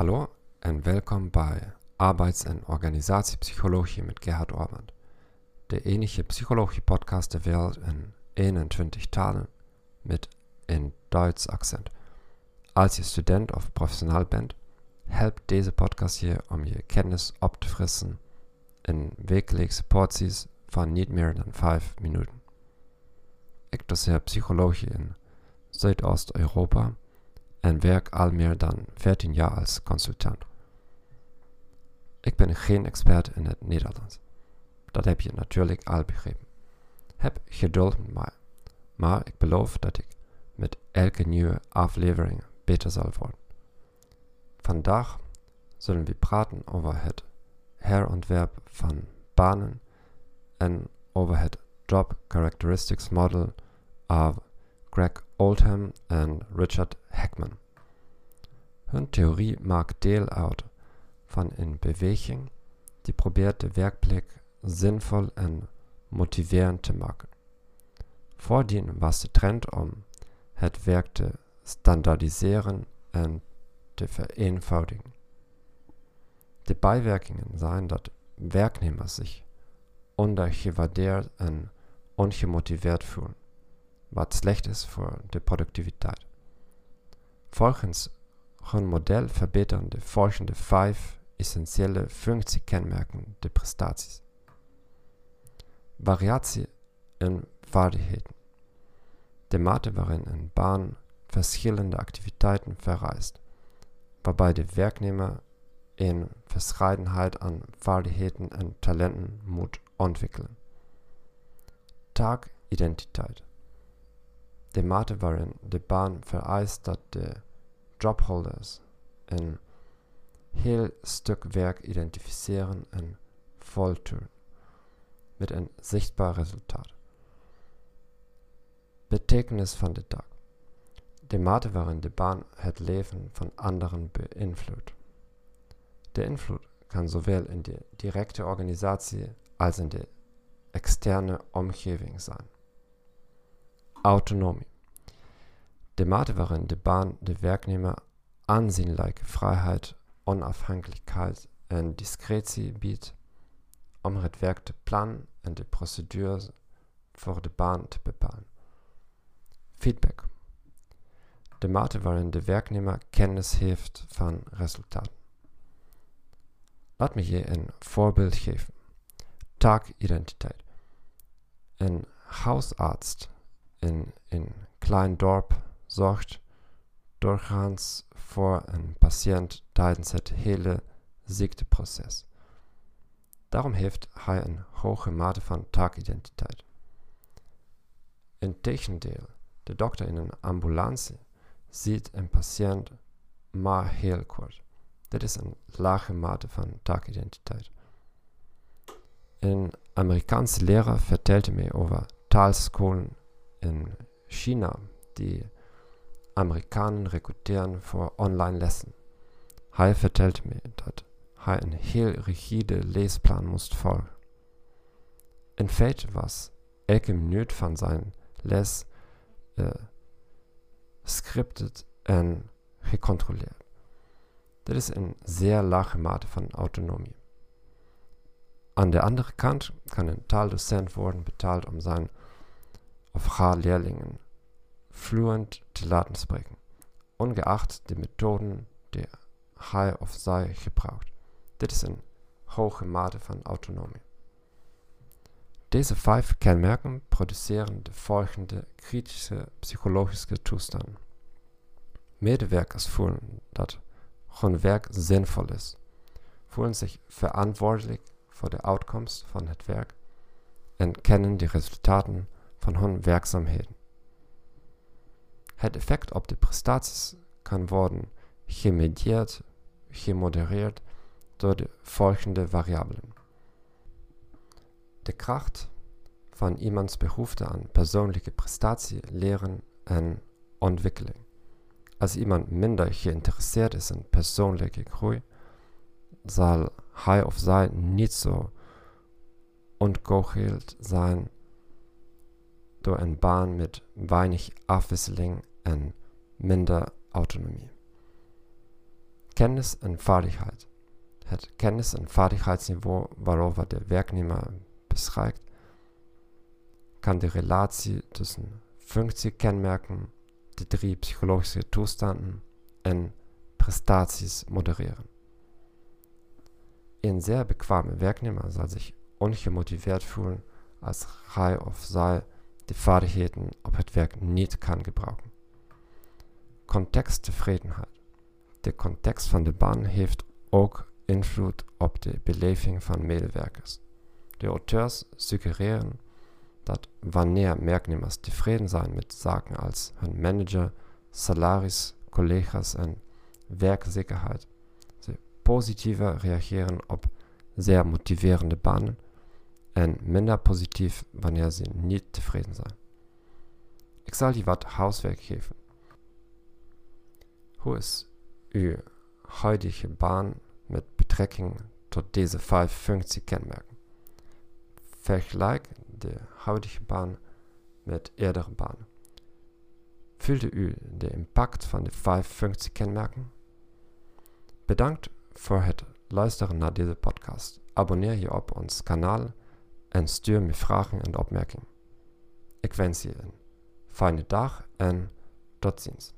Hallo en welkom bij Arbeids- en Organisatiepsychologie met Gerhard Orband, de enige psychologie-podcast der Welt in 21 talen mit een Duits accent. Als je student of professional bent, helpt deze podcast je kennis op te frissen in wekelijkse porties van niet meer dan 5 minuten. Ik doseer psychologie in Zuidoost-Europa en werk al meer dan 14 jaar als consultant. Ik ben geen expert in het Nederlands. Dat heb je natuurlijk al begrepen. Heb geduld met mij, maar ik beloof dat ik met elke nieuwe aflevering beter zal worden. Vandaag zullen we praten over het herontwerp van banen en over het Job Characteristics Model of Greg Oldham en Richard Heckman. Hun theorie maakt deel uit van een beweging die probeert de werkplek zinvol en motiverend te maken. Voordien was trend om het werk te standaardiseren en te vereenvoudigen. De bijwerkingen zijn dat werknemers zich ondergewaardeerd en ongemotiveerd voelen, wat slecht is voor de productiviteit. Volgens hun model verbeteren de volgende vijf essentiële functiekenmerken de prestaties. Variatie in vaardigheden. De mate waarin een baan verschillende activiteiten vereist, waarbij de werknemer een verscheidenheid aan vaardigheden en talenten moet ontwikkelen. Taakidentiteit. De mate waarin de baan vereist dat de jobholders een heel stuk werk identificeren en voltooien, met een zichtbaar resultaat. Betekenis van de dag. De mate waarin de baan het leven van anderen beïnvloedt. De invloed kan zowel in de directe organisatie als in de externe omgeving zijn. Autonomie. De mate waarin de baan de werknemer aanzienlijke vrijheid, onafhankelijkheid en discretie biedt om het werk te plannen en de procedures voor de baan te bepalen. Feedback. De mate waarin de werknemer kennis heeft van resultaten. Laat me je een voorbeeld geven. Taakidentiteit. Een huisarts in een klein dorp zorgt doorgaans voor een patiënt tijdens het hele ziekteproces. Daarom heeft hij een hoge mate van taakidentiteit. Integendeel, de dokter in een ambulance ziet een patiënt maar heel kort. Dit is een lage mate van taakidentiteit. Een Amerikaanse leraar vertelde me over taalscholen in China die Amerikanen recruteren voor online lessen. Hij vertelde me dat hij een heel rigide leesplan moest volgen. In feite was elke minuut van zijn les uh, scripted en gecontroleerd. Dit is een zeer lage mate van autonomie. Aan de andere kant kan een taaldocent worden betaald om zijn of haar leerlingen fluent te laten spreken, ongeacht de methoden die hij of zij gebruikt. Dit is een hoge mate van autonomie. Deze vijf kenmerken produceren de volgende kritische psychologische toestanden. Medewerkers voelen dat hun werk zinvol is, voelen zich verantwoordelijk voor de outcomes van het werk en kennen de resultaten van hun werkzaamheden. Het effect op de prestaties kan worden gemedieerd, gemodereerd door de volgende variabelen. De kracht van iemands behoefte aan persoonlijke prestatie, leren en ontwikkeling. Als iemand minder geïnteresseerd is in persoonlijke groei, zal hij of zij niet zo ontgoocheld zijn door een baan met weinig afwisseling en minder autonomie. Kennis en vaardigheid. Het kennis- en vaardigheidsniveau waarover de werknemer beschrijft, kan de relatie tussen functiekenmerken, de drie psychologische toestanden en prestaties modereren. Een zeer bekwame werknemer zal zich ongemotiveerd voelen als hij of zij de vaardigheden op het werk niet kan gebruiken. Contexttevredenheid. De context van de baan heeft ook invloed op de beleving van medewerkers. De auteurs suggereren dat wanneer werknemers tevreden zijn met zaken als hun manager, salaris, collega's en werkzekerheid, ze positiever reageren op zeer motiverende banen en minder positief wanneer ze niet tevreden zijn. Ik zal je wat huiswerk geven. Hoe is uw huidige baan met betrekking tot deze vijf functiekenmerken? Vergelijk de huidige baan met eerdere banen. Voelde u de impact van de vijf functiekenmerken? Bedankt voor het luisteren naar deze podcast. Abonneer je op ons kanaal en stuur me vragen en opmerkingen. Ik wens je een fijne dag en tot ziens.